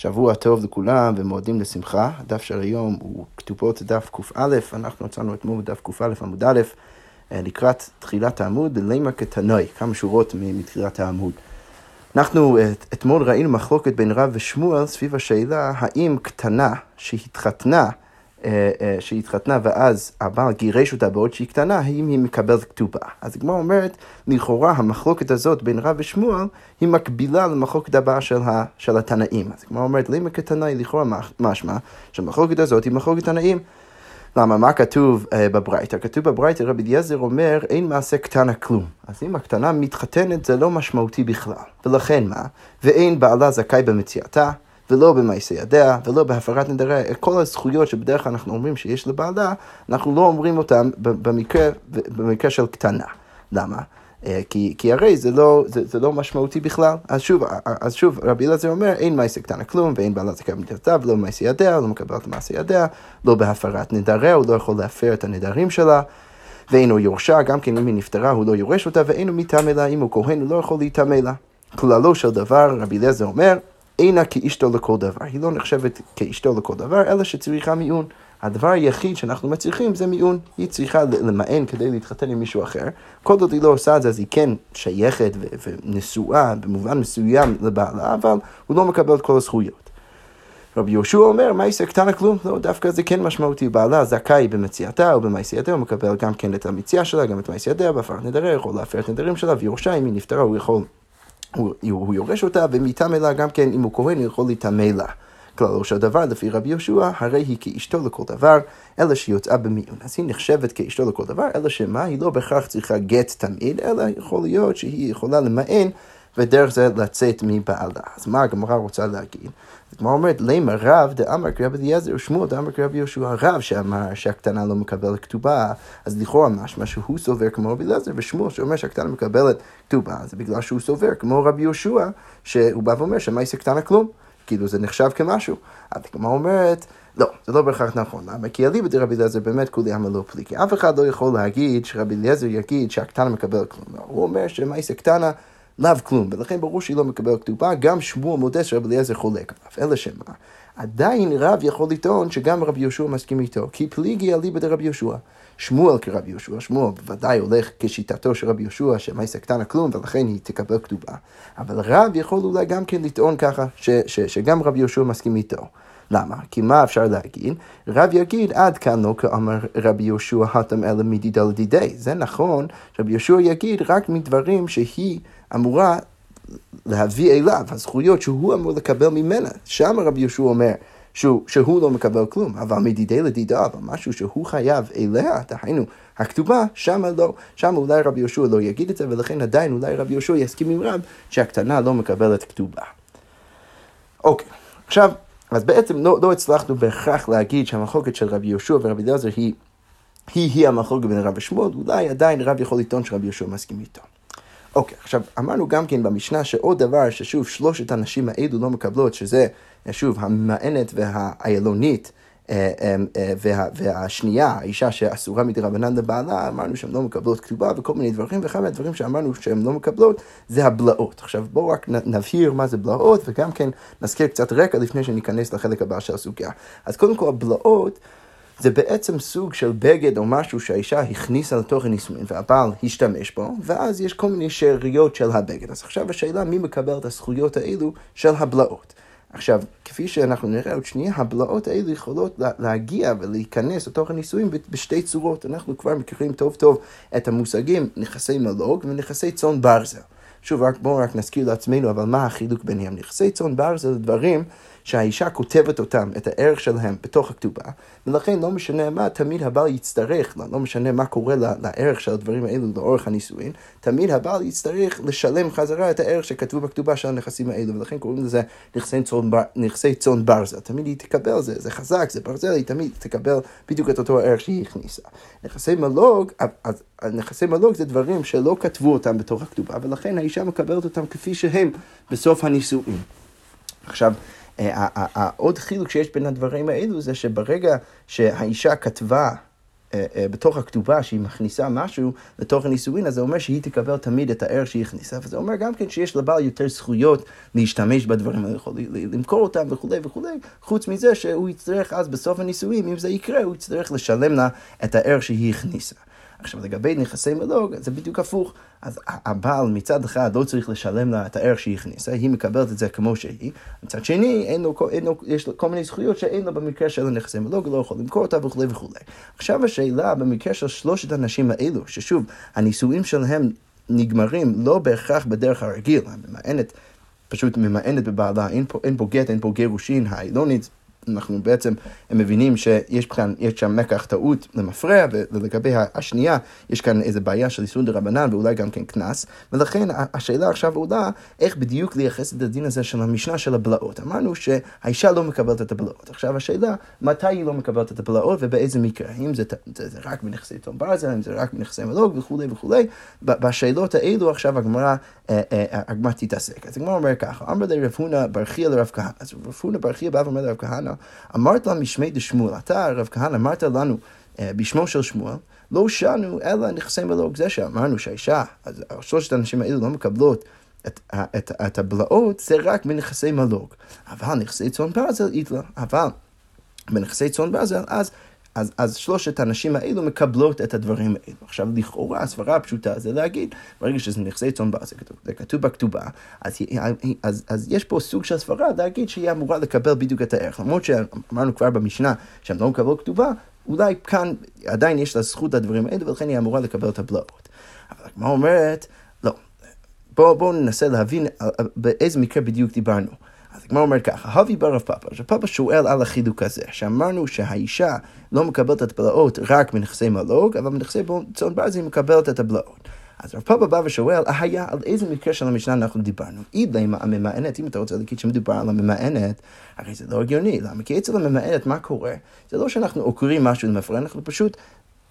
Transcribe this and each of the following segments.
שבוע טוב לכולם ומועדים לשמחה. הדף של היום הוא כתובות דף קא, אנחנו יצאנו אתמול בדף קא עמוד א', אה, לקראת תחילת העמוד, לימה כתנוי, כמה שורות מתחילת העמוד. אנחנו אה, אתמול ראינו מחלוקת בין רב ושמואל סביב השאלה האם קטנה שהתחתנה אה, אה, שהתחתנה ואז הבעל גירש אותה בעוד שהיא קטנה, האם היא מקבלת כתובה. אז הגמרא אומרת, לכאורה המחלוקת הזאת בין רב ושמואל היא מקבילה למחלוקת הבאה של, ה, של התנאים. אז הגמרא אומרת, למה כתנאי לכאורה משמע שהמחלוקת הזאת היא מחלוקת תנאים. למה? מה כתוב uh, בברייתא? כתוב בברייתא, רבי אליעזר אומר, אין מעשה קטנה כלום. אז אם הקטנה מתחתנת זה לא משמעותי בכלל. ולכן מה? ואין בעלה זכאי במציאתה. ולא במעשה ידיה, ולא בהפרת נדרי, כל הזכויות שבדרך כלל אנחנו אומרים שיש לבעלה, אנחנו לא אומרים אותן במקרה, במקרה של קטנה. למה? אה, כי, כי הרי זה לא, זה, זה לא משמעותי בכלל. אז שוב, אז שוב רבי אלעזר אומר, אין מעשה קטנה כלום, ואין בעלת זכאי במדינתה, ולא במעשה ידיה, לא מקבל את מעשה ידיה, לא בהפרת נדריה, הוא לא יכול להפר את הנדרים שלה. ואינו יורשה, גם כן אם היא נפטרה הוא לא יורש אותה, ואינו מטמא לה, אם הוא כהן הוא לא יכול להיטמא לה. כללו של דבר, רבי אליעזר אומר, אינה כאשתו לכל דבר. היא לא נחשבת כאשתו לכל דבר, אלא שצריכה מיון. הדבר היחיד שאנחנו מצליחים זה מיון. היא צריכה למען כדי להתחתן עם מישהו אחר. כל עוד היא לא עושה את זה, אז היא כן שייכת ונשואה במובן מסוים לבעלה, אבל הוא לא מקבל את כל הזכויות. רבי יהושע אומר, יעשה קטנה כלום? לא, דווקא זה כן משמעותי. בעלה זכאי במציאתה או במעשייתה, הוא מקבל גם כן את המציאה שלה, גם את מעשייתה, בהפרת נדרי, יכול להפר את נדרים שלה, ויורשה, אם היא נפטרה, הוא יכול הוא, הוא יורש אותה, ומטמא לה גם כן, אם הוא כהן, יכול להיטמא לה. כללו של דבר, לפי רבי יהושע, הרי היא כאשתו לכל דבר, אלא שהיא יוצאה במיון. אז היא נחשבת כאשתו לכל דבר, אלא שמה, היא לא בהכרח צריכה גט תמיד, אלא יכול להיות שהיא יכולה למען, ודרך זה לצאת מבעלה. אז מה הגמרא רוצה להגיד? הגמרא אומרת, למה רב דאמר כרבי אליעזר ושמואל דאמר כרבי יהושע, רב שאמר שהקטנה לא מקבלת כתובה, אז לכאורה משמע שהוא סובר כמו רבי אליעזר, ושמואל שאומר שהקטנה מקבלת כתובה, זה בגלל שהוא סובר כמו רבי יהושע, שהוא בא ואומר שמאיסה קטנה כלום, כאילו זה נחשב כמשהו. אז הגמרא אומרת, לא, זה לא בהכרח נכון. למה? כי אליבא דרבי אליעזר באמת כולי עמא לא פליקי. אף אחד לא יכול להגיד שרבי אליעזר יגיד שהקטנה מקבלת כלום. לא, הוא אומר שמאיסה קטנה לאו כלום, ולכן ברור שהיא לא מקבלת כתובה, גם שמואל מודה שרבי אליעזר חולק עליו. אלא שמה, עדיין רב יכול לטעון שגם רבי יהושע מסכים איתו, כי פליגי אליבא דרבי יהושע. שמואל כרבי יהושע, שמואל בוודאי הולך כשיטתו של רבי יהושע, שמאיסה קטנה כלום, ולכן היא תקבל כתובה. אבל רב יכול אולי גם כן לטעון ככה, ש, ש, שגם רבי יהושע מסכים איתו. למה? כי מה אפשר להגיד? רב יגיד, עד כאן לא כאמר רבי יהושע התם אלא מדידה לדידי. זה נכון, רבי יהושע יגיד רק מדברים שהיא אמורה להביא אליו, הזכויות שהוא אמור לקבל ממנה. שם רבי יהושע אומר שהוא, שהוא לא מקבל כלום, אבל מדידי לדידה, אבל משהו שהוא חייב אליה, דהיינו, הכתובה, שם לא, שם אולי רבי יהושע לא יגיד את זה, ולכן עדיין אולי רבי יהושע יסכים עם רב שהקטנה לא מקבלת כתובה. אוקיי, עכשיו, אז בעצם לא, לא הצלחנו בהכרח להגיד שהמחלוקת של רבי יהושע ורבי אליעזר היא, היא, היא המחלוקת בין רב ושמואל, אולי עדיין רב יכול לטעון שרבי יהושע מסכים איתו. אוקיי, עכשיו אמרנו גם כן במשנה שעוד דבר ששוב שלושת הנשים האלו לא מקבלות, שזה שוב הממאנת והאיילונית וה, והשנייה, האישה שאסורה מדרבנן לבעלה, אמרנו שהן לא מקבלות כתובה וכל מיני דברים, ואחד מהדברים שאמרנו שהן לא מקבלות זה הבלעות. עכשיו בואו רק נבהיר מה זה בלעות, וגם כן נזכיר קצת רקע לפני שניכנס לחלק הבא של הסוגיה. אז קודם כל הבלעות זה בעצם סוג של בגד או משהו שהאישה הכניסה לתוך הנישואין והבעל השתמש בו, ואז יש כל מיני שאריות של הבגד. אז עכשיו השאלה מי מקבל את הזכויות האלו של הבלעות. עכשיו, כפי שאנחנו נראה עוד שנייה, הבלעות האלו יכולות להגיע ולהיכנס לתוך הנישואים בשתי צורות. אנחנו כבר מכירים טוב טוב את המושגים נכסי מלוג ונכסי צאן ברזל. שוב, בואו רק נזכיר לעצמנו, אבל מה החילוק ביניהם? נכסי צאן ברזל זה דברים שהאישה כותבת אותם, את הערך שלהם, בתוך הכתובה, ולכן לא משנה מה, תמיד הבעל יצטרך, לא, לא משנה מה קורה לערך של הדברים האלו לאורך הנישואין, תמיד הבעל יצטרך לשלם חזרה את הערך שכתבו בכתובה של הנכסים האלו, ולכן קוראים לזה נכסי צאן, בר, נכסי צאן ברזל. תמיד היא תקבל, זה, זה חזק, זה ברזל, היא תמיד תקבל בדיוק את אותו הערך שהיא הכניסה. נכסי מלוג, אז נכסי מלוג זה דברים שלא כתבו אותם בתוך הכתובה, ולכן האישה מקבלת אותם כפי שהם בסוף הנישואין. עכשיו, העוד חילוק שיש בין הדברים האלו זה שברגע שהאישה כתבה אה, אה, בתוך הכתובה שהיא מכניסה משהו לתוך הנישואין, אז זה אומר שהיא תקבל תמיד את הערך שהיא הכניסה, וזה אומר גם כן שיש לבעל יותר זכויות להשתמש בדברים האלה, למכור אותם וכולי וכולי, חוץ מזה שהוא יצטרך אז בסוף הנישואין, אם זה יקרה, הוא יצטרך לשלם לה את הערך שהיא הכניסה. עכשיו לגבי נכסי מלוג זה בדיוק הפוך. אז הבעל מצד אחד לא צריך לשלם לה את הערך שהיא הכניסה, היא מקבלת את זה כמו שהיא, מצד שני אין לו, אין לו, יש לו כל מיני זכויות שאין לו במקרה של הנכסי מלוג, לא יכול למכור אותה וכולי וכולי. עכשיו השאלה במקרה של שלושת הנשים האלו, ששוב, הנישואים שלהם נגמרים לא בהכרח בדרך הרגיל, הממאנת פשוט ממאנת בבעלה, אין פה, אין פה גט, אין פה גירושין, האילונית אנחנו בעצם מבינים שיש כאן, יש שם מקח טעות למפרע, ולגבי השנייה, יש כאן איזה בעיה של איסור דה רבנן ואולי גם כן קנס, ולכן השאלה עכשיו עולה, איך בדיוק לייחס את הדין הזה של המשנה של הבלעות. אמרנו שהאישה לא מקבלת את הבלעות. עכשיו השאלה, מתי היא לא מקבלת את הבלעות ובאיזה מקרה? האם זה, זה, זה רק בנכסי תום ברזל, האם זה רק בנכסי מלוג וכולי וכולי. בשאלות האלו עכשיו הגמרא, אה, אה, הגמרא תתעסק. אז הגמרא אומר ככה, אמר לרב הונא ברכיה לרב כהנא. אז רב הונא ברכיה בא ואומר לרב כהנא, אמרת לה משמי דשמואל, אתה, רב כהנא, אמרת לנו בשמו של שמואל, לא שנו אלא נכסי מלוג. זה שאמרנו שהאישה, אז שלושת האנשים האלו לא מקבלות את, את, את הבלעות, זה רק מנכסי מלוג. אבל נכסי צאן ברזל איתלה, אבל בנכסי צאן ברזל, אז אז, אז שלושת הנשים האלו מקבלות את הדברים האלו. עכשיו, לכאורה, הסברה הפשוטה זה להגיד, ברגע שזה נכסי צאן בר, זה כתוב, זה כתוב בכתובה, אז, אז, אז יש פה סוג של סברה להגיד שהיא אמורה לקבל בדיוק את הערך. למרות שאמרנו כבר במשנה שהן לא מקבלות כתובה, אולי כאן עדיין יש לה זכות לדברים האלו, ולכן היא אמורה לקבל את הבלעות. אבל הגמרא אומרת, לא, בואו בוא ננסה להבין באיזה מקרה בדיוק דיברנו. הגמרא אומרת ככה, הבי ברב פאפה, עכשיו פאפה שואל על החילוק הזה, שאמרנו שהאישה לא מקבלת את הבלעות רק מנכסי מלוג, אבל מנכסי צאן ברזל היא מקבלת את הבלעות. אז רב פאפה בא ושואל, היה, על איזה מקרה של המשנה אנחנו דיברנו? אידלמה הממאנת, אם אתה רוצה להגיד שמדובר על הממאנת, הרי זה לא הגיוני, למה? כי אצל הממאנת מה קורה? זה לא שאנחנו עוקרים משהו למפרע, אנחנו פשוט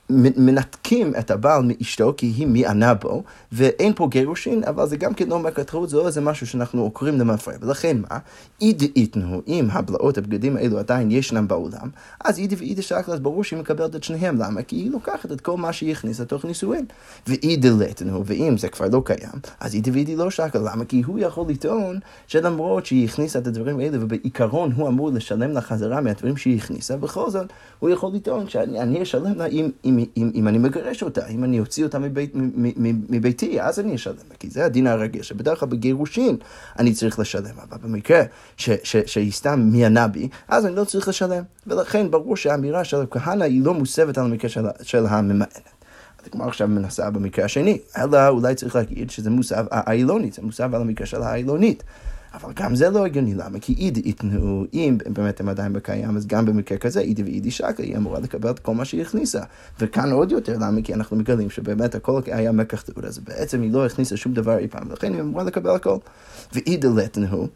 מנתקים את הבעל מאשתו כי היא מענה בו, ואין פה גירושין, אבל זה גם כן לא מהכתרות, זה לא איזה משהו שאנחנו עוקרים למפרע. ולכן מה? אידי איתנו, אם הבלעות, הבגדים האלו עדיין ישנם בעולם, אז אידי ואידי שקלה, אז ברור שהיא מקבלת את שניהם. למה? כי היא לוקחת את כל מה שהיא הכניסה לתוך נישואין. ואידי לטנו, ואם זה כבר לא קיים, אז אידי ואידי לא שקלה. למה? כי הוא יכול לטעון שלמרות שהיא הכניסה את הדברים האלה, ובעיקרון הוא אמור לשלם לה חזרה מהדברים שהיא הכניסה, בכל זאת הוא יכול לטעון שאני אשלם לה אם, אם אם, אני מגרש אותה, אם אני אוציא אותה מבית, מביתי, אז אני אשלם, כי זה הדין הרגיל, שבדרך כלל בגירושין אני צריך לשלם, אבל במקרה שהיא סתם מיאנה בי, אז אני לא צריך לשלם. ולכן ברור שהאמירה של הכהנא היא לא מוסבת על המקרה של, של הממאנת. הגמרא עכשיו מנסה במקרה השני, אלא אולי צריך להגיד שזה מוסב האילונית, זה מוסב על המקרה של האילונית. אבל גם זה לא הגיוני, למה? כי אידי יתנו, אם באמת הם עדיין בקיים, אז גם במקרה כזה אידי ואידי שקה, היא אמורה לקבל את כל מה שהיא הכניסה. וכאן עוד יותר, למה? כי אנחנו מגלים שבאמת הכל היה מקח תעודה, אז בעצם היא לא הכניסה שום דבר אי פעם, ולכן היא אמורה לקבל הכל. ואידי לתנו,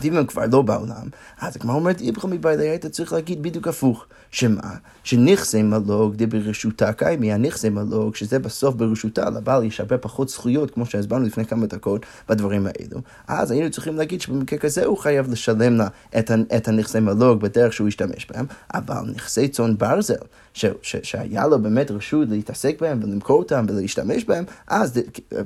ואם הם כבר לא בעולם, אז הגמרא אומרת, איבך מבעלי היית צריך להגיד בדיוק הפוך. שמה? שנכסי מלוג די ברשותה קיימי, הנכסי מלוג, שזה בסוף ברשותה, לבעל יש הרבה פחות זכויות, כמו שהסברנו לפני כמה דקות בדברים האלו. אז היינו צריכים להגיד שבמקרה כזה הוא חייב לשלם לה את, הנכסי מלוג בדרך שהוא ישתמש בהם, אבל נכסי צאן ברזל, ש, ש, שהיה לו באמת רשות להתעסק בהם ולמכור אותם ולהשתמש בהם, אז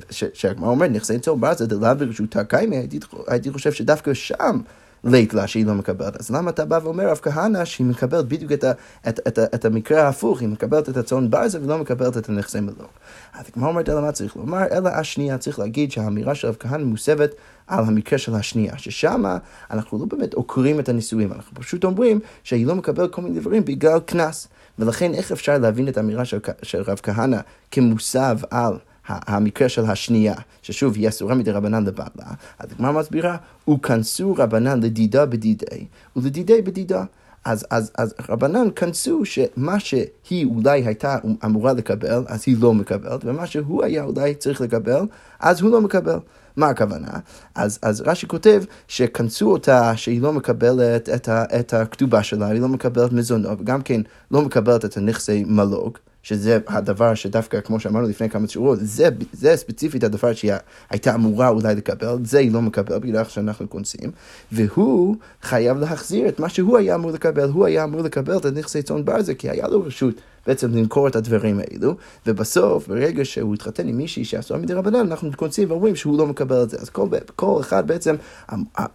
שהגמרא אומרת נכסי צאן ברזל דלאו ברשותה קיימי, הייתי, הייתי חושב שדווקא שם לית לה שהיא לא מקבלת. אז למה אתה בא ואומר רב כהנא שהיא מקבלת בדיוק את, ה, את, את, את, את המקרה ההפוך, היא מקבלת את הצאן ברזל ולא מקבלת את הנכסי מלוך. אז כמו אומרת אלא מה צריך לומר? אלא השנייה צריך להגיד שהאמירה של רב כהנא מוסבת על המקרה של השנייה, ששם אנחנו לא באמת עוקרים את הנישואים, אנחנו פשוט אומרים שהיא לא מקבלת כל מיני דברים בגלל קנס. ולכן איך אפשר להבין את האמירה של, של רב כהנא כמוסב על המקרה של השנייה, ששוב היא אסורה מדי רבנן לבעלה, אז הגמרא מסבירה, וכנסו רבנן לדידה בדידי, ולדידי בדידה. אז, אז, אז רבנן כנסו שמה שהיא אולי הייתה אמורה לקבל, אז היא לא מקבלת, ומה שהוא היה אולי צריך לקבל, אז הוא לא מקבל. מה הכוונה? אז, אז רש"י כותב שכנסו אותה שהיא לא מקבלת את, ה, את הכתובה שלה, היא לא מקבלת מזונו, וגם כן לא מקבלת את הנכסי מלוג. שזה הדבר שדווקא, כמו שאמרנו לפני כמה שורות, זה, זה ספציפית הדבר שהיא הייתה אמורה אולי לקבל, זה היא לא מקבל בגלל שאנחנו כונסים, והוא חייב להחזיר את מה שהוא היה אמור לקבל, הוא היה אמור לקבל את הנכסי צאן ברזל, כי היה לו רשות בעצם למכור את הדברים האלו, ובסוף, ברגע שהוא התחתן עם מישהי שאסור מדי רבנן, אנחנו קוצים ואומרים שהוא לא מקבל את זה. אז כל, כל אחד בעצם,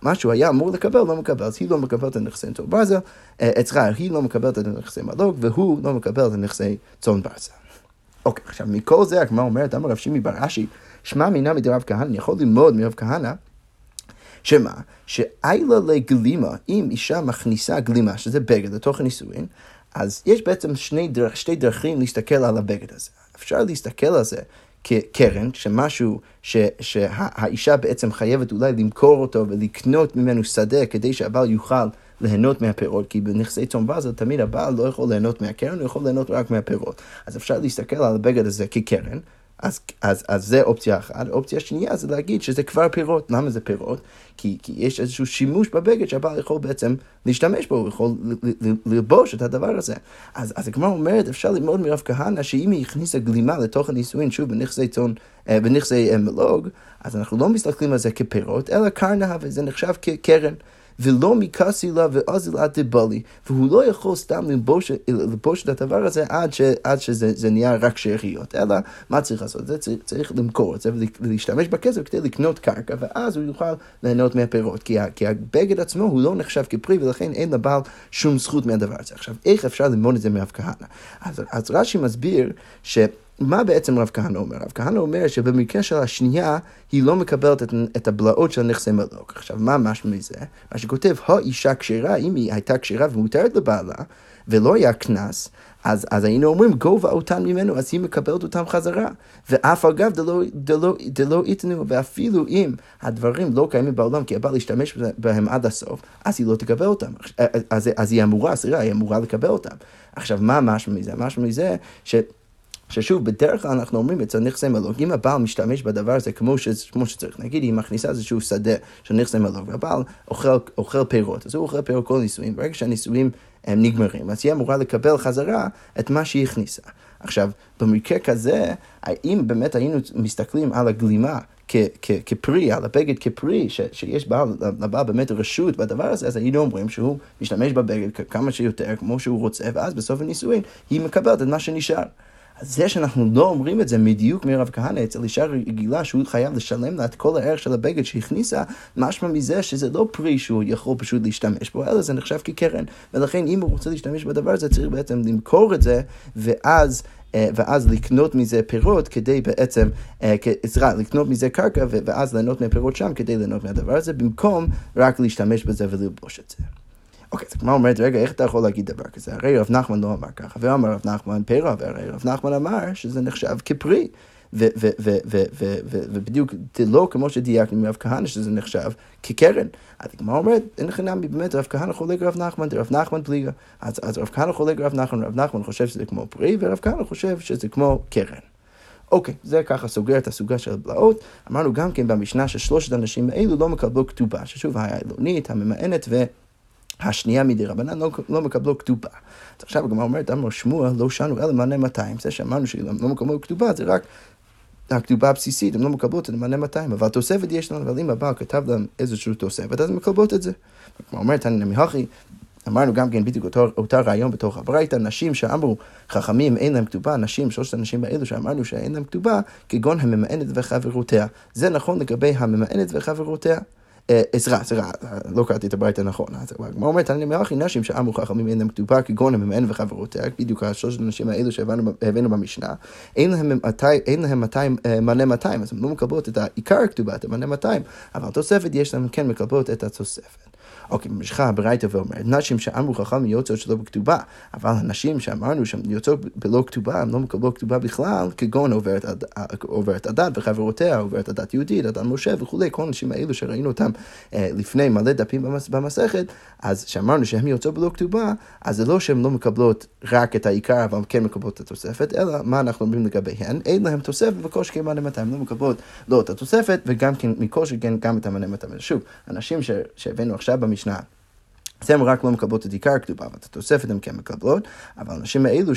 מה שהוא היה אמור לקבל, לא מקבל, אז היא לא מקבלת את נכסי צאן ברזל, אצלך, היא לא מקבלת את נכסי מלוג, והוא לא מקבל את נכסי צאן ברזל. אוקיי, עכשיו מכל זה הגמרא אומרת, אמר רב שימי בר אשי, שמע מינה מדרב כהנא, אני יכול ללמוד מרב כהנא, שמה? שאיילה לגלימה, אם אישה מכניסה גלימה, שזה בגד, לתוך הנישואין, אז יש בעצם שני דרכ, שתי דרכים להסתכל על הבגד הזה. אפשר להסתכל על זה כקרן, שמשהו ש, שהאישה בעצם חייבת אולי למכור אותו ולקנות ממנו שדה כדי שהבעל יוכל ליהנות מהפירות, כי בנכסי צאן באזל תמיד הבעל לא יכול ליהנות מהקרן, הוא יכול ליהנות רק מהפירות. אז אפשר להסתכל על הבגד הזה כקרן, אז, אז, אז זה אופציה אחת. אופציה שנייה זה להגיד שזה כבר פירות. למה זה פירות? כי, כי יש איזשהו שימוש בבגד שהבעל יכול בעצם להשתמש בו, הוא יכול ללבוש את הדבר הזה. אז, אז הגמרא אומרת, אפשר ללמוד מרב כהנא, שאם היא הכניסה גלימה לתוך הנישואין, שוב, בנכסי צאן, אה, בנכסי אה, מלוג, אז אנחנו לא מסתכלים על זה כפירות, אלא קרנה, וזה נחשב כקרן. ולא מכסי לה ואזילה דבלי, והוא לא יכול סתם ללבוש, את הדבר הזה עד, ש, עד שזה נהיה רק שאריות, אלא מה צריך לעשות? זה צריך, צריך למכור את זה ולהשתמש בכסף כדי לקנות קרקע, ואז הוא יוכל ליהנות מהפירות, כי, כי הבגד עצמו הוא לא נחשב כפרי, ולכן אין לבעל שום זכות מהדבר הזה. עכשיו, איך אפשר ללמוד את זה מאב כהנא? אז, אז רש"י מסביר ש... מה בעצם רב כהנא אומר? רב כהנא אומר שבמקרה של השנייה, היא לא מקבלת את, את הבלעות של נכסי מלוק. עכשיו, מה משמע מזה? מה שכותב, האישה כשרה, אם היא הייתה כשרה ומותרת לבעלה, ולא היה קנס, אז, אז היינו אומרים, גובה אותן ממנו, אז היא מקבלת אותם חזרה. ואף אגב, דלא, דלא, דלא איתנו, ואפילו אם הדברים לא קיימים בעולם, כי הבעל ישתמש בהם עד הסוף, אז היא לא תקבל אותם. אז, אז היא אמורה, סליחה, היא אמורה לקבל אותם. עכשיו, מה משמע מזה? משמע מזה ש... ששוב, בדרך כלל אנחנו אומרים אצל נכסי מלוג, אם הבעל משתמש בדבר הזה כמו, ש, כמו שצריך, נגיד היא מכניסה איזשהו שדה של נכסי מלוג, והבעל אוכל, אוכל פירות, אז הוא אוכל פירות כל נישואים, ברגע שהנישואים הם נגמרים, אז היא אמורה לקבל חזרה את מה שהיא הכניסה. עכשיו, במקרה כזה, האם באמת היינו מסתכלים על הגלימה כפרי, על הבגד כפרי, ש, שיש בעל, לבעל באמת רשות בדבר הזה, אז היינו אומרים שהוא משתמש בבגד כמה שיותר, כמו שהוא רוצה, ואז בסוף הנישואין היא מקבלת את מה שנשאר. זה שאנחנו לא אומרים את זה בדיוק מרב כהנא אצל אישה רגילה שהוא חייב לשלם לה את כל הערך של הבגד שהכניסה, משמע מזה שזה לא פרי שהוא יכול פשוט להשתמש בו, אלא זה נחשב כקרן. ולכן אם הוא רוצה להשתמש בדבר הזה, צריך בעצם למכור את זה, ואז... אה, ואז לקנות מזה פירות כדי בעצם, אה, סליחה, לקנות מזה קרקע ואז ליהנות מהפירות שם כדי ליהנות מהדבר הזה, במקום רק להשתמש בזה וללבוש את זה. אוקיי, אז הגמרא אומרת, רגע, איך אתה יכול להגיד דבר כזה? הרי רב נחמן לא אמר ככה, ואמר רב נחמן פירה, והרי רב נחמן אמר שזה נחשב כפרי. ובדיוק לא כמו שדייקנו מרב כהנא שזה נחשב כקרן. אז הגמרא אומרת, אין נמי, באמת רב כהנא חולק רב נחמן, רב נחמן פליגה. אז, רב כהנא חולק רב נחמן, רב נחמן חושב שזה כמו פרי, ורב כהנא חושב שזה כמו קרן. אוקיי, זה ככה סוגר את הסוגה של הבלעות. אמרנו גם כן במשנה ששלושת האנשים האלו לא מקבלו כתובה, ששוב העילונית, הממאנת ו... השנייה מדי רבנן לא, לא מקבלו כתובה. אז עכשיו הגמרא אומרת, אמר שמוע לא שנו אלא מנה 200. זה שאמרנו שהם לא מקבלו כתובה זה רק הכתובה הבסיסית, הם לא מקבלות את מנה 200. אבל תוספת יש לנו, אבל אם הבעל כתב להם איזושהי תוספת, אז הם מקבלות את זה. הגמרא אומרת, אני נמי אמרנו גם כן בדיוק אותו, אותה רעיון בתוך הברייתא, נשים שאמרו חכמים אין להם כתובה, נשים, שלושת הנשים האלו שאמרנו שאין להם כתובה, כגון הממאנת וחברותיה. זה נכון לגבי הממאנת וחברותיה. עזרא, עזרא, לא קראתי את הברייתא נכון. הגמרא אומרת, אני מלאכי נשים שאמרו חכמים אין להם כתובה כגון הממאן וחברותיה, בדיוק השלושת הנשים האלו שהבאנו במשנה, אין להם 200, מנה 200, אז הן לא מקבלות את העיקר הכתובה, את המנה 200, אבל תוספת יש להם כן מקבלות את התוספת. אוקיי, ממשיכה הברייתא ואומרת, נשים שאמרו חכם יוצאות שלא בכתובה, אבל הנשים שאמרנו שהן יוצאות בלא כתובה, הן לא מקבלות כתובה בכלל, כגון עוברת, עוברת הדת וחברותיה, עוברת הדת יהודית, הדת משה וכולי, כל הנשים האלו שראינו אותם אה, לפני מלא דפים במסכת, אז שאמרנו שהן יוצאות בלא כתובה, אז זה לא שהן לא מקבלות רק את העיקר, אבל כן מקבלות את התוספת, אלא מה אנחנו אומרים לגביהן? אין להן תוספת וכל שכן מנה 200, לא מקבלות לא את התוספת, וגם כן, מכל שכן גם את המנה 200. שוב, הנשים שהבאנו עכשיו במשנה, אז הן רק לא מקבלות את עיקר הכתובה, ואת התוספת הן כן מקבלות, אבל הנשים האלו,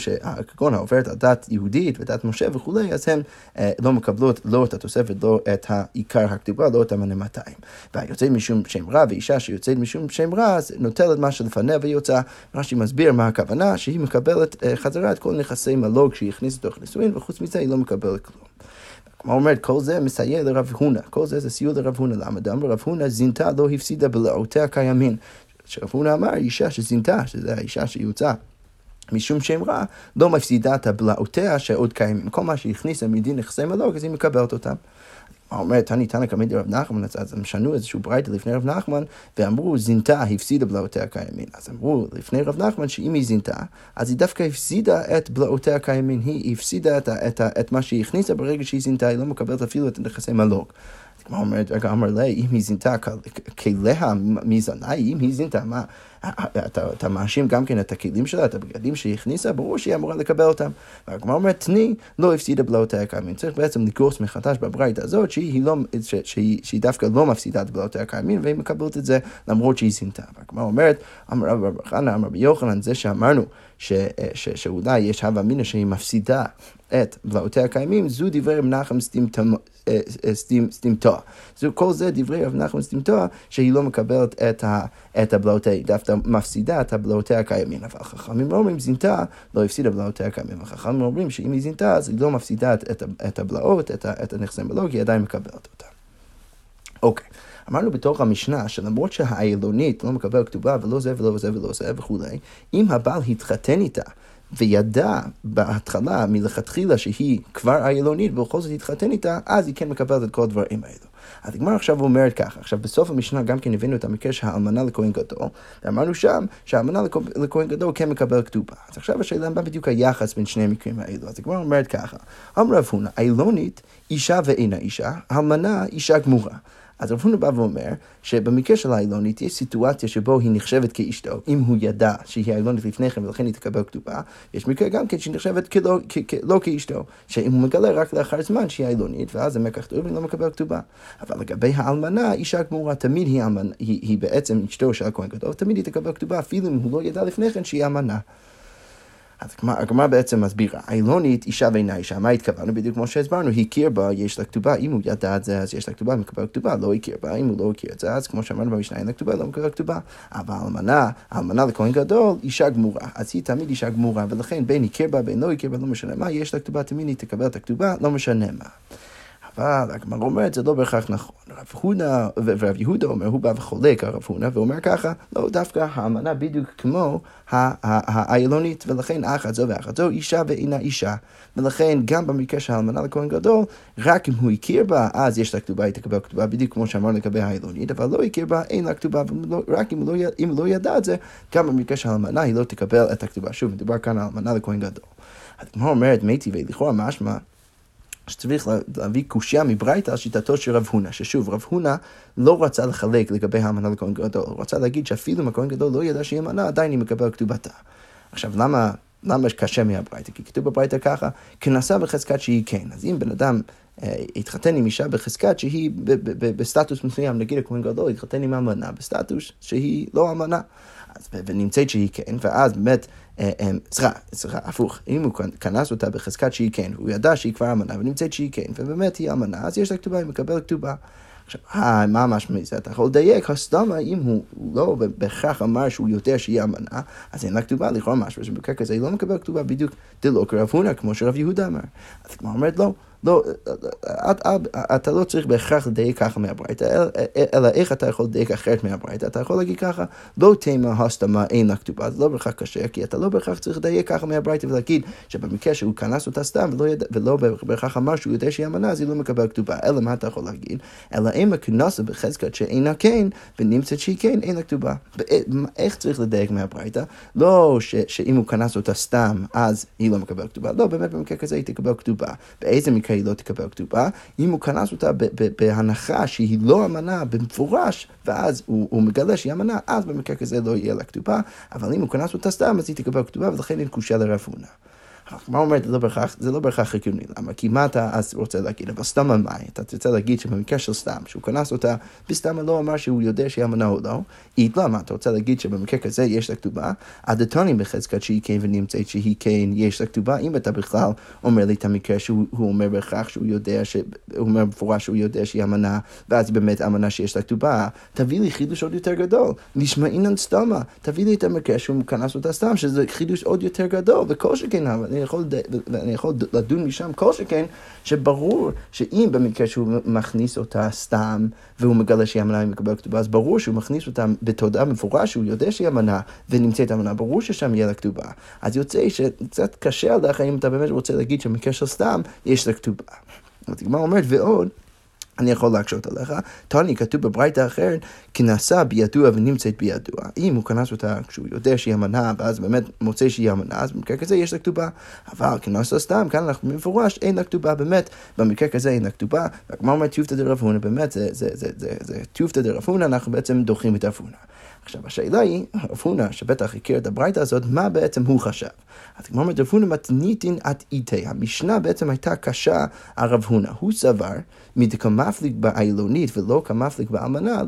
כגון העוברת על דת יהודית ודת משה וכולי, אז הן אה, לא מקבלות לא את התוספת, לא את העיקר הכתובה, לא את המנה 200. והיוצאת משום שם רע, ואישה שיוצאת משום שם רע, אז נוטלת מה שלפניה ויוצא. רש"י מסביר מה הכוונה, שהיא מקבלת אה, חזרה את כל נכסי מלוג שהיא הכניסה לתוך נישואין, וחוץ מזה היא לא מקבלת כלום. כלומר אומרת, כל זה מסייע לרב הונא, כל זה זה סיוע לרב הונא. למה? דאמר רב הונא זינתה לא הפסידה בלעותיה קיימין. שרב הונא אמר, אישה שזינתה, שזו האישה שיוצאה. משום שם רע, לא מפסידה את הבלעותיה שעוד קיימים. כל מה שהכניסה מדין נכסי מלוג, אז היא מקבלת אותם. אומר תני תנא קמא רב נחמן, אז הם שנו איזשהו ברייתא לפני רב נחמן, ואמרו זינתה הפסידה בלעותיה קיימין. אז אמרו לפני רב נחמן שאם היא זינתה, אז היא דווקא הפסידה את בלעותיה קיימין, היא הפסידה את, את, את, את מה שהיא הכניסה ברגע שהיא זינתה, היא לא מקבלת אפילו את נכסי מלוג. הגמרא אומרת, רגע, אמר לה, אם היא זינתה כליה מזנה, אם היא זינתה, מה, אתה, אתה מאשים גם כן את הכלים שלה, את הבגדים שהיא הכניסה, ברור שהיא אמורה לקבל אותם. והגמרא אומרת, תני, לא הפסידה בלעותיה הקיימים. צריך בעצם לגרוס מחדש בברית הזאת, שהיא, לא, ש, שהיא, שהיא דווקא לא מפסידה את בלעותיה הקיימים, והיא מקבלת את זה למרות שהיא זינתה. והגמרא אומרת, אמר רב חנא, אמר רבי יוחנן, זה שאמרנו ש, ש, שאולי יש הווה אמינא שהיא מפסידה את בלעותיה הקיימים, זו דברי רב נחם סתימתו. כל זה דברי רב נחמן סתימתו, שהיא לא מקבלת את, ה, את הבלעותיה, דווקא מפסידה את הבלעותיה הקיימים. אבל חכמים לא אומרים זינתה, לא הפסידה בלעותיה הקיימים. וחכמים אומרים שאם היא זינתה, אז היא לא מפסידה את, את, את הבלעות, את, את הנכסי מלוג, היא עדיין מקבלת אותה. אוקיי. אמרנו בתוך המשנה שלמרות שהאילונית לא מקבל כתובה ולא זה ולא זה ולא זה וכולי, אם הבעל התחתן איתה וידע בהתחלה, מלכתחילה, שהיא כבר איילונית, ובכל זאת התחתן איתה, אז היא כן מקבלת את כל הדברים האלו. אז הגמר עכשיו אומרת ככה, עכשיו בסוף המשנה גם כן הבאנו את המקרה של האלמנה לכהן גדול, ואמרנו שם שהאלמנה לכהן גדול כן מקבל כתובה. אז עכשיו השאלה מה בדיוק היחס בין שני המקרים האלו. אז הגמר אומרת ככה, אמר רב הונא, איילונית אישה ואינה אישה, האלמנה אישה גמורה. אז רב הונא בא ואומר שבמקרה של האילונית יש סיטואציה שבו היא נחשבת כאשתו, אם הוא ידע שהיא האילונית לפני כן ולכן היא תקבל כתובה, יש מקרה גם כן שהיא נחשבת כלא, כ, כ, לא כאשתו, שאם הוא מגלה רק לאחר זמן שהיא האילונית, ואז זה מקח טוב והיא לא מקבל כתובה. אבל לגבי האלמנה, אישה גמורה, תמיד היא, היא, היא, היא בעצם אשתו של הכהן גדול, תמיד היא תקבל כתובה, אפילו אם הוא לא ידע לפני כן שהיא אמנה. אז הגמרא בעצם מסבירה, אילונית אישה ואינה אישה, מה התכוונו? בדיוק כמו שהסברנו, הכיר בה, יש לה כתובה, אם הוא ידע את זה, אז יש לה כתובה, מקבל כתובה, לא הכיר בה, אם הוא לא הכיר את זה, אז כמו שאמרנו במשנה, אין לה כתובה, לא מקבל כתובה. אבל אלמנה, האלמנה לכהן גדול, אישה גמורה, אז היא תמיד אישה גמורה, ולכן בין הכיר בה, בין לא הכיר בה, לא משנה מה, יש לה כתובה, תמיד היא תקבל את הכתובה, לא משנה מה. אבל הגמרא אומרת, זה לא בהכרח נכון. רב הונא, ורב יהודה אומר, הוא בא וחולק על רב הונא, ואומר ככה, לא, דווקא האמנה בדיוק כמו האיילונית, ולכן אחת זו ואחת זו, אישה ואינה אישה. ולכן גם במקרה של האלמנה לכהן גדול, רק אם הוא הכיר בה, אז יש לה כתובה, היא תקבל כתובה, בדיוק כמו שאמרנו לגבי האיילונית, אבל לא הכיר בה, אין לה כתובה, רק אם לא, אם לא ידע את זה, גם במקרה של האלמנה היא לא תקבל את הכתובה. שוב, מדובר כאן על האלמנה לכהן גדול. הגמרא אומרת, מי טבעי, לכאורה משמע שצריך להביא קושייה מברייתא שיטתו של רב הונא, ששוב, רב הונא לא רצה לחלק לגבי האמנה לכהן גדול, הוא רצה להגיד שאפילו אם הכהן גדול לא ידע שהיא אמנה, עדיין היא מקבל כתובתה. עכשיו, למה, למה קשה מהברייתא? כי כתוב בברייתא ככה, כנסה בחזקת שהיא כן. אז אם בן אדם אה, התחתן עם אישה בחזקת שהיא בסטטוס מסוים, נגיד הכהן גדול התחתן עם אמנה בסטטוס שהיא לא אמנה. ונמצאת שהיא כן, ואז באמת, סליחה, סליחה, הפוך, אם הוא כנס אותה בחזקת שהיא כן, הוא ידע שהיא כבר אמנה ונמצאת שהיא כן, ובאמת היא אמנה, אז יש לה כתובה, היא מקבלת כתובה. עכשיו, אה, מה משמע מזה? אתה יכול לדייק, הסתמה, אם הוא לא בהכרח אמר שהוא יודע שהיא אמנה, אז אין לה כתובה, לכאורה משהו, שבמקרה כזה היא לא מקבלת כתובה בדיוק דלא כרב הונא, כמו שרב יהודה אמר. אז כמו אומרת, לא. לא, אתה לא צריך בהכרח לדייק ככה מהברייתא, אלא איך אתה יכול לדייק אחרת מהברייתא, אתה יכול להגיד ככה, לא תימא הסתמה אין לה כתובה, זה לא בהכרח קשה, כי אתה לא בהכרח צריך לדייק ככה מהברייתא ולהגיד שבמקרה שהוא כנס אותה סתם ולא, בהכרח אמר שהוא יודע שהיא אמנה, אז היא לא מקבלת כתובה, אלא מה אתה יכול להגיד? אלא אם הכנסה בחזקת שאינה כן, ונמצאת שהיא כן, אין לה כתובה. איך צריך לדייק מהברייתא? לא. שאם הוא כנס אותה סתם, אז היא לא מקבלת כתובה, לא, באמת במקרה כזה היא תקבל כתובה. באיזה מקרה היא לא תקבל כתובה, אם הוא כנס אותה בהנחה שהיא לא אמנה במפורש, ואז הוא, הוא מגלה שהיא אמנה, אז במקרה כזה לא יהיה לה כתובה, אבל אם הוא כנס אותה סתם, אז היא תקבל כתובה, ולכן אין קושה לרב הונא. מה אומרת, לא זה לא בהכרח הגיוני, למה? כי מה אתה אז רוצה להגיד? אבל סתם על מאי, אתה רוצה להגיד שבמקרה של סתם, שהוא כנס אותה, בסתם לא אמר שהוא יודע שהיא אמנה או לא, אית למה? אתה רוצה להגיד שבמקרה כזה יש לה כתובה, הדתונים בחזקת שהיא כן ונמצאת שהיא כן יש לה כתובה, אם אתה בכלל אומר לי את המקרה שהוא אומר בהכרח שהוא יודע, שהוא אומר במפורש שהוא יודע שהיא אמנה, ואז היא באמת אמנה שיש לה כתובה, תביא לי חידוש עוד יותר גדול, נשמע אינן סתמה, תביא לי את המקרה שהוא כנס אותה סתם, שזה חידוש עוד יותר גדול, וכל שכן, אני יכול, אני יכול לדון משם כל שכן, שברור שאם במקרה שהוא מכניס אותה סתם, והוא מגלה שהיא אמנה ומקבל כתובה, אז ברור שהוא מכניס אותה בתודעה מפורש, שהוא יודע שהיא אמנה ונמצאת אמנה, ברור ששם יהיה לה כתובה. אז יוצא שקצת קשה עליך אם אתה באמת רוצה להגיד שבמקרה של סתם יש לה כתובה. אז הגמרא אומרת, ועוד, אני יכול להקשות עליך. טוני, כתוב בברייתא אחרת, כנסה בידוע ונמצאת בידוע. אם הוא כנס אותה כשהוא יודע שהיא אמנה, ואז באמת מוצא שהיא אמנה, אז במקרה כזה יש לה כתובה. אבל כנס לה סתם, כאן אנחנו במפורש, אין לה כתובה, באמת, במקרה כזה אין לה כתובה. והגמר אומר טיובתא דרב הונא, באמת, זה טיובתא דרב הונא, אנחנו בעצם דוחים את רב עכשיו, השאלה היא, רב הונא, שבטח הכיר את הברייתא הזאת, מה בעצם הוא חשב? אז כמו אומרת, רב הונא מתניתין את איתי. המשנה בעצם הייתה קשה על רב הונא. הוא סבר, מדקמפליק באילונית ולא כמפליק באלמנה,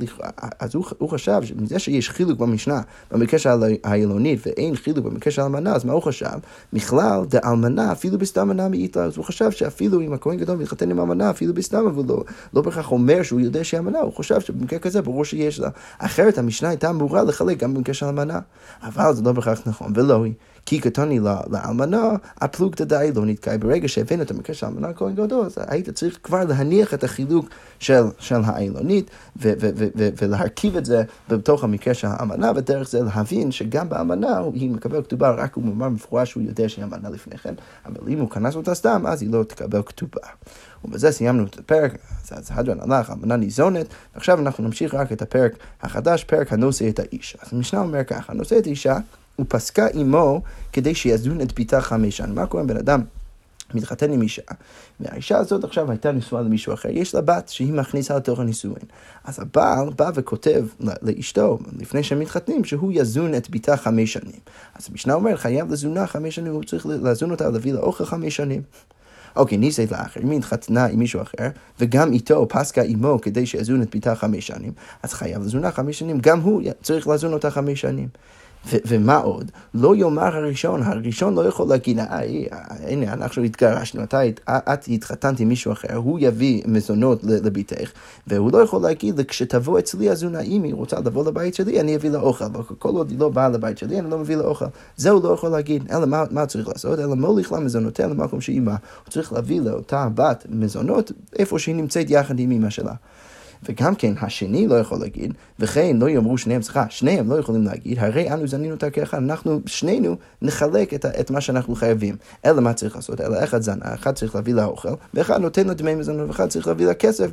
אז הוא, הוא חשב שמזה שיש חילוק במשנה במקרה של האילונית ואין חילוק במקרה של האלמנה, אז מה הוא חשב? מכלל דאלמנה אפילו בסתם מנה מאיתלה. אז הוא חשב שאפילו אם הכהן גדול מתחתן עם אלמנה, אפילו בסתם, אבל לא, לא בהכרח אומר שהוא יודע שהיא אמנה, הוא חושב שבמקרה כזה ברור שיש לה. אחרת המשנה הייתה אמורה לחלק גם במקרה של אלמנה. אבל זה לא בהכרח נכון, ולא היא. כי קטוני לאלמנה, הפלוגתא דאי לא נתקע. ברגע שהבאנו את המקרה של אלמנה כהן גדול, אז היית צריך כבר להניח את החילוק של, של האילונית ולהרכיב את זה בתוך המקרה של האמנה, ודרך זה להבין שגם באמנה היא מקבלת כתובה, רק הוא מאמר מפורש שהוא יודע שהיא אמנה לפני כן, אבל אם הוא כנס אותה סתם, אז היא לא תקבל כתובה. ובזה סיימנו את הפרק, אז הדרן הלך, אמנה ניזונת, ועכשיו אנחנו נמשיך רק את הפרק החדש, פרק הנושא את האישה. אז המשנה אומר ככה, הנושא את האישה ופסקה עמו כדי שיזון את ביתה חמש שנים. מה קורה בן אדם מתחתן עם אישה, והאישה הזאת עכשיו הייתה נשואה למישהו אחר, יש לה בת שהיא מכניסה לתוך הנישואין. אז הבעל בא וכותב לאשתו, לפני שהם מתחתנים, שהוא יזון את ביתה חמש שנים. אז המשנה אומרת, חייב לזונה חמש שנים, הוא צריך לזון אותה, להביא לה אוכל חמש שנים. אוקיי, ניסית לאחר, אם היא התחתנה עם מישהו אחר, וגם איתו פסקה עמו כדי שיזון את ביתה חמש שנים, אז חייב לזונה חמש שנים, גם הוא צריך לזון אותה חמש שנים. ומה עוד? לא יאמר הראשון, הראשון לא יכול להגיד, אה, הנה, אנחנו התגרשנו, אתה, את התחתנת עם מישהו אחר, הוא יביא מזונות לביתך, והוא לא יכול להגיד, כשתבוא אצלי הזונה, אם היא רוצה לבוא לבית שלי, אני אביא לה אוכל, כל עוד היא לא באה לבית שלי, אני לא מביא לה אוכל. זה הוא לא יכול להגיד, אלא מה, מה צריך לעשות? אלא מוליך לה מזונותיה למקום שהיא באה. הוא צריך להביא לאותה בת מזונות איפה שהיא נמצאת יחד עם אמא שלה. וגם כן, השני לא יכול להגיד, וכן לא יאמרו שניהם, סליחה, שניהם לא יכולים להגיד, הרי אנו זנינו אותה כאחד, אנחנו שנינו נחלק את, את מה שאנחנו חייבים. אלא מה צריך לעשות? אלא אחד זנה, אחד צריך להביא לה אוכל, ואחד נותן לו דמי מזונות, ואחד צריך להביא לה כסף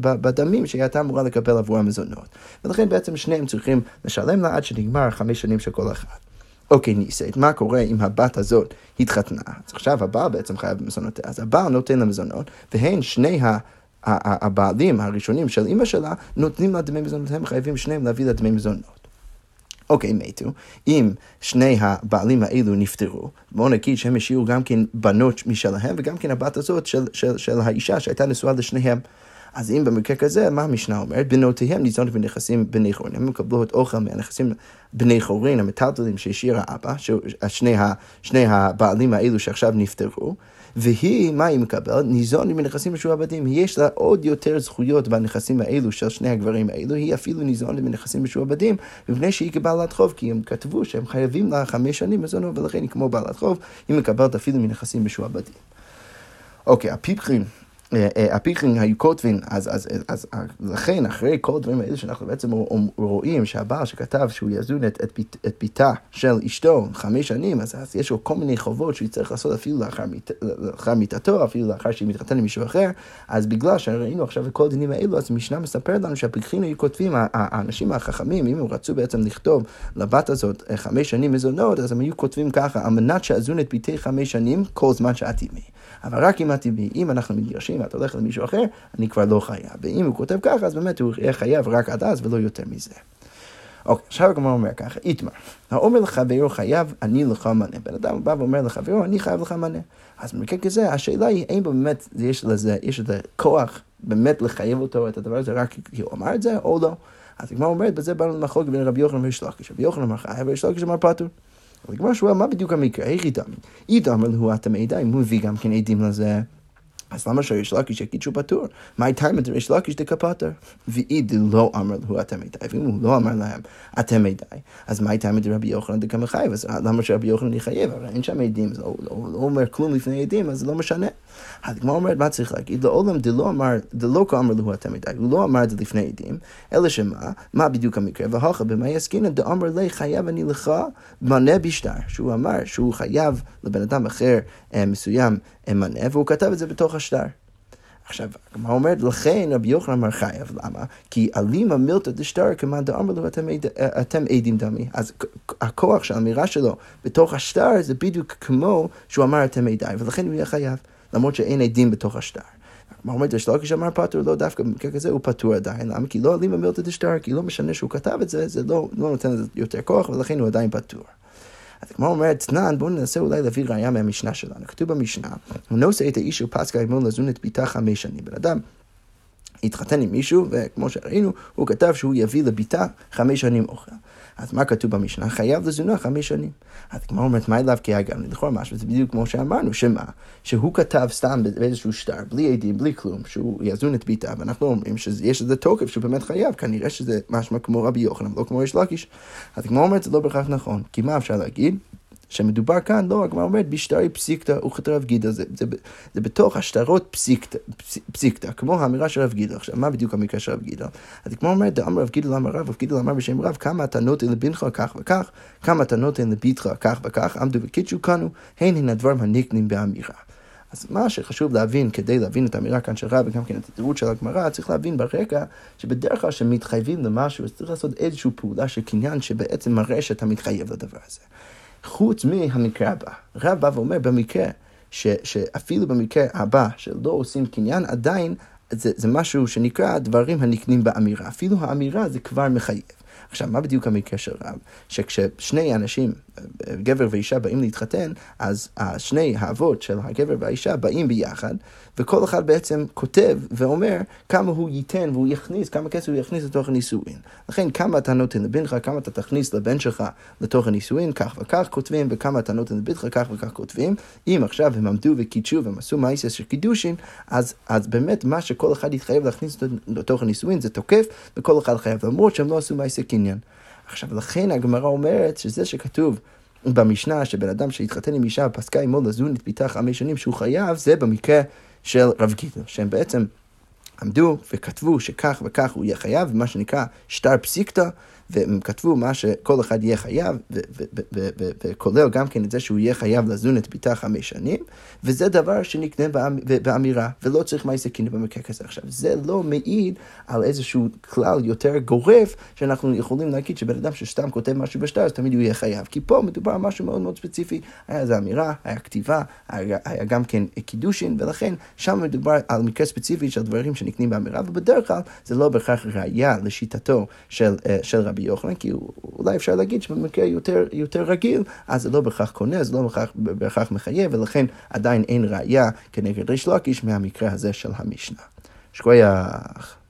בדמים שהיא הייתה אמורה לקבל עבור המזונות. ולכן בעצם שניהם צריכים לשלם לה עד שנגמר חמש שנים של כל אחד. אוקיי, ניסית, מה קורה אם הבת הזאת התחתנה? אז עכשיו הבעל בעצם חייב במזונותיה, אז הבעל נותן לה מזונות, והן שני ה... הבעלים הראשונים של אימא שלה נותנים לה דמי מזונות, הם חייבים שניהם להביא לה דמי מזונות. אוקיי, מתו. אם שני הבעלים האלו נפטרו, בואו נגיד שהם השאירו גם כן בנות משלהם, וגם כן הבת הזאת של, של, של האישה שהייתה נשואה לשניהם. אז אם במקרה כזה, מה המשנה אומרת? בנותיהם ניזונות בנכסים בני חורין. הם מקבלות אוכל מהנכסים בני חורין, המטלטלים שהשאיר האבא, שני, שני הבעלים האלו שעכשיו נפטרו, והיא, מה היא מקבלת? ניזון מנכסים משועבדים. יש לה עוד יותר זכויות בנכסים האלו של שני הגברים האלו, היא אפילו ניזון מנכסים משועבדים, מפני שהיא כבעלת חוב, כי הם כתבו שהם חייבים לה חמש שנים מזונות, ולכן היא כמו בעלת חוב, היא מקבלת אפילו מנכסים משועבדים. אוקיי, הפיפחים. הפיכלינג היו כותבים, אז, אז, אז, אז לכן אחרי כל הדברים האלה שאנחנו בעצם רואים שהבעל שכתב שהוא יזון את, את, את ביתה של אשתו חמש שנים, אז, אז יש לו כל מיני חובות שהוא יצטרך לעשות אפילו לאחר, מת, לאחר מיתתו, אפילו לאחר שהיא מתחתנת עם מישהו אחר, אז בגלל שראינו עכשיו את כל הדינים האלו, אז המשנה מספרת לנו שהפיכלינג היו כותבים, האנשים החכמים, אם הם רצו בעצם לכתוב לבת הזאת חמש שנים מזונות, אז הם היו כותבים ככה, על מנת שאזון את ביתי חמש שנים כל זמן שאת עימי. אבל רק אם את תביאי, אם אנחנו מתגרשים ואת הולכת למישהו אחר, אני כבר לא חייב. ואם הוא כותב ככה, אז באמת הוא יהיה חייב רק עד אז ולא יותר מזה. אוקיי, עכשיו הגמרא אומר ככה, איתמר, האומר לחברו חייב, אני לך מנה. בן אדם בא ואומר לחברו, אני חייב לך מנה. אז במקרה כזה, השאלה היא, האם באמת יש לזה, יש לזה כוח באמת לחייב אותו את הדבר הזה רק כי הוא אמר את זה, או לא. אז הגמרא אומרת, בזה באנו למחלוק בין רבי יוחנן וריש לקיש. רבי יוחנן אמר חייב, וריש לקיש אמר פטור. אז הגמרא שואל, מה בדיוק המקרה? איך? היא דמי לו אתה מעידה, אם הוא מביא גם כן עדים לזה. אז למה שריש לקיש יגיד שהוא פטור? מה הייתה עם ריש לקיש דקפטר? ואי דלא אמר לו אתם מדי, ואם הוא לא אמר להם אתם מדי, אז מה הייתה עם רבי יוחנן דקמחייב? אז למה שרבי יוחנן יחייב? הרי אין שם עדים, זה לא, לא, לא אומר כלום לפני עדים, אז זה לא משנה. הגמרא אומרת, מה צריך להגיד? לעולם דלא אמר, דלא כאמר לו אתם מדי, הוא לא אמר את זה לפני עדים, אלא שמה, מה בדיוק המקרה? והלכה במה יסקינן דאמר לי חייב אני לך מנה בשטר, שהוא אמר שהוא חייב לבן אדם אחר מסוים מנה, והוא כתב את זה בתוך השטר. עכשיו, הגמרא אומרת, לכן רבי יוחנן אמר חייב, למה? כי אלימא מילתא דשטר כמאן דאמר לו אתם, עדים דמי. אז הכוח של האמירה שלו בתוך השטר זה בדיוק כמו שהוא אמר אתם עדיי, ולכן הוא יהיה חייב, למרות שאין עדים בתוך השטר. מה אומרת, יש לו כשאמר פטור, לא דווקא במקרה כזה הוא פטור עדיין, למה? כי לא אלימא מילתא דשטר, כי לא משנה שהוא כתב את זה, זה לא, לא נותן לזה יותר כוח, ולכן הוא עדיין פטור. אז כמו אומרת, תנן, בואו ננסה אולי להביא ראייה מהמשנה שלנו. כתוב במשנה, הוא נושא את האיש ופסקה עמו לזון את ביתה חמש שנים. בן אדם התחתן עם מישהו, וכמו שראינו, הוא כתב שהוא יביא לביתה חמש שנים אוכל. אז מה כתוב במשנה? חייב לזונה חמש שנים. אז כמו אומרת, מה אליו כי גם לכאורה משהו, זה בדיוק כמו שאמרנו, שמה? שהוא כתב סתם באיזשהו שטר, בלי עדים, בלי כלום, שהוא יזון את ביתה, ואנחנו אומרים שיש לזה תוקף שהוא באמת חייב, כנראה שזה משמע כמו רבי יוחנן, לא כמו יש לקיש. אז כמו אומרת, זה לא בהכרח נכון, כי מה אפשר להגיד? שמדובר כאן, לא, הגמרא אומרת, בשטרי פסיקתא וכתרב גידא, זה, זה, זה בתוך השטרות פסיקתא, פסיקתא, כמו האמירה של רב גידא. עכשיו, מה בדיוק המקרה של רב גידא? אז כמו אומרת, דאמר רב גידא לאמר רב, רב גידא לאמר בשם רב, כמה אתה נותן לבנך כך וכך, כמה אתה נותן לביתך כך וכך, עמדו וקידשו קנו, הן הן הדברים הנקנים באמירה. אז מה שחשוב להבין, כדי להבין את האמירה כאן של רב, וגם כן את התירוץ של הגמרא, צריך להבין ברקע, שבדרך כלל כשמתחייבים למשהו, אז צריך לעשות איזושהי פעולה של קניין שבעצם מראה שאתה מתחייב לדבר הזה. חוץ מהמקרה הבא. רב בא ואומר במקרה, ש, שאפילו במקרה הבא שלא עושים קניין, עדיין זה, זה משהו שנקרא דברים הנקנים באמירה. אפילו האמירה זה כבר מחייב. עכשיו, מה בדיוק המקרה של רב? שכששני אנשים, גבר ואישה, באים להתחתן, אז שני האבות של הגבר והאישה באים ביחד, וכל אחד בעצם כותב ואומר כמה הוא ייתן והוא יכניס, כמה כסף הוא יכניס לתוך הנישואין. לכן, כמה אתה נותן לבנך, כמה אתה תכניס לבן שלך לתוך הנישואין, כך וכך כותבים, וכמה אתה נותן לבנך, כך וכך כותבים. אם עכשיו הם עמדו וקידשו והם עשו מייסס של קידושין, אז, אז באמת מה שכל אחד יתחייב להכניס לתוך הנישואין זה תוקף, וכל אחד חייב, למרות שהם לא עשו מייסס קניין. עכשיו, לכן הגמרא אומרת שזה שכתוב במשנה שבן אדם שהתחתן עם אישה פסקה עמו לזון את ביתה חמש שנים שהוא חייב, זה במקרה של רב גידל, שהם בעצם עמדו וכתבו שכך וכך הוא יהיה חייב, מה שנקרא שטר פסיקתא, והם כתבו מה שכל אחד יהיה חייב, וכולל גם כן את זה שהוא יהיה חייב לזון את ביתה חמש שנים, וזה דבר שנקנה באמירה, ולא צריך מעשה קינה במקרה כזה. עכשיו, זה לא מעיד על איזשהו כלל יותר גורף, שאנחנו יכולים להגיד שבן אדם שסתם כותב משהו בשטר, אז תמיד הוא יהיה חייב. כי פה מדובר על משהו מאוד מאוד ספציפי, היה איזו אמירה, היה כתיבה, היה, היה גם כן קידושין, ולכן שם מדובר על מקרה ספציפי של דברים שנקנים באמירה, ובדרך כלל זה לא בהכרח ראייה לשיטתו של, אה, של רבי רבי יוחנן, כי אולי אפשר להגיד שבמקרה יותר, יותר רגיל, אז זה לא בהכרח קונה, זה לא בהכרח, מחייב, ולכן עדיין אין ראייה כנגד ריש לקיש מהמקרה הזה של המשנה. שכוייח.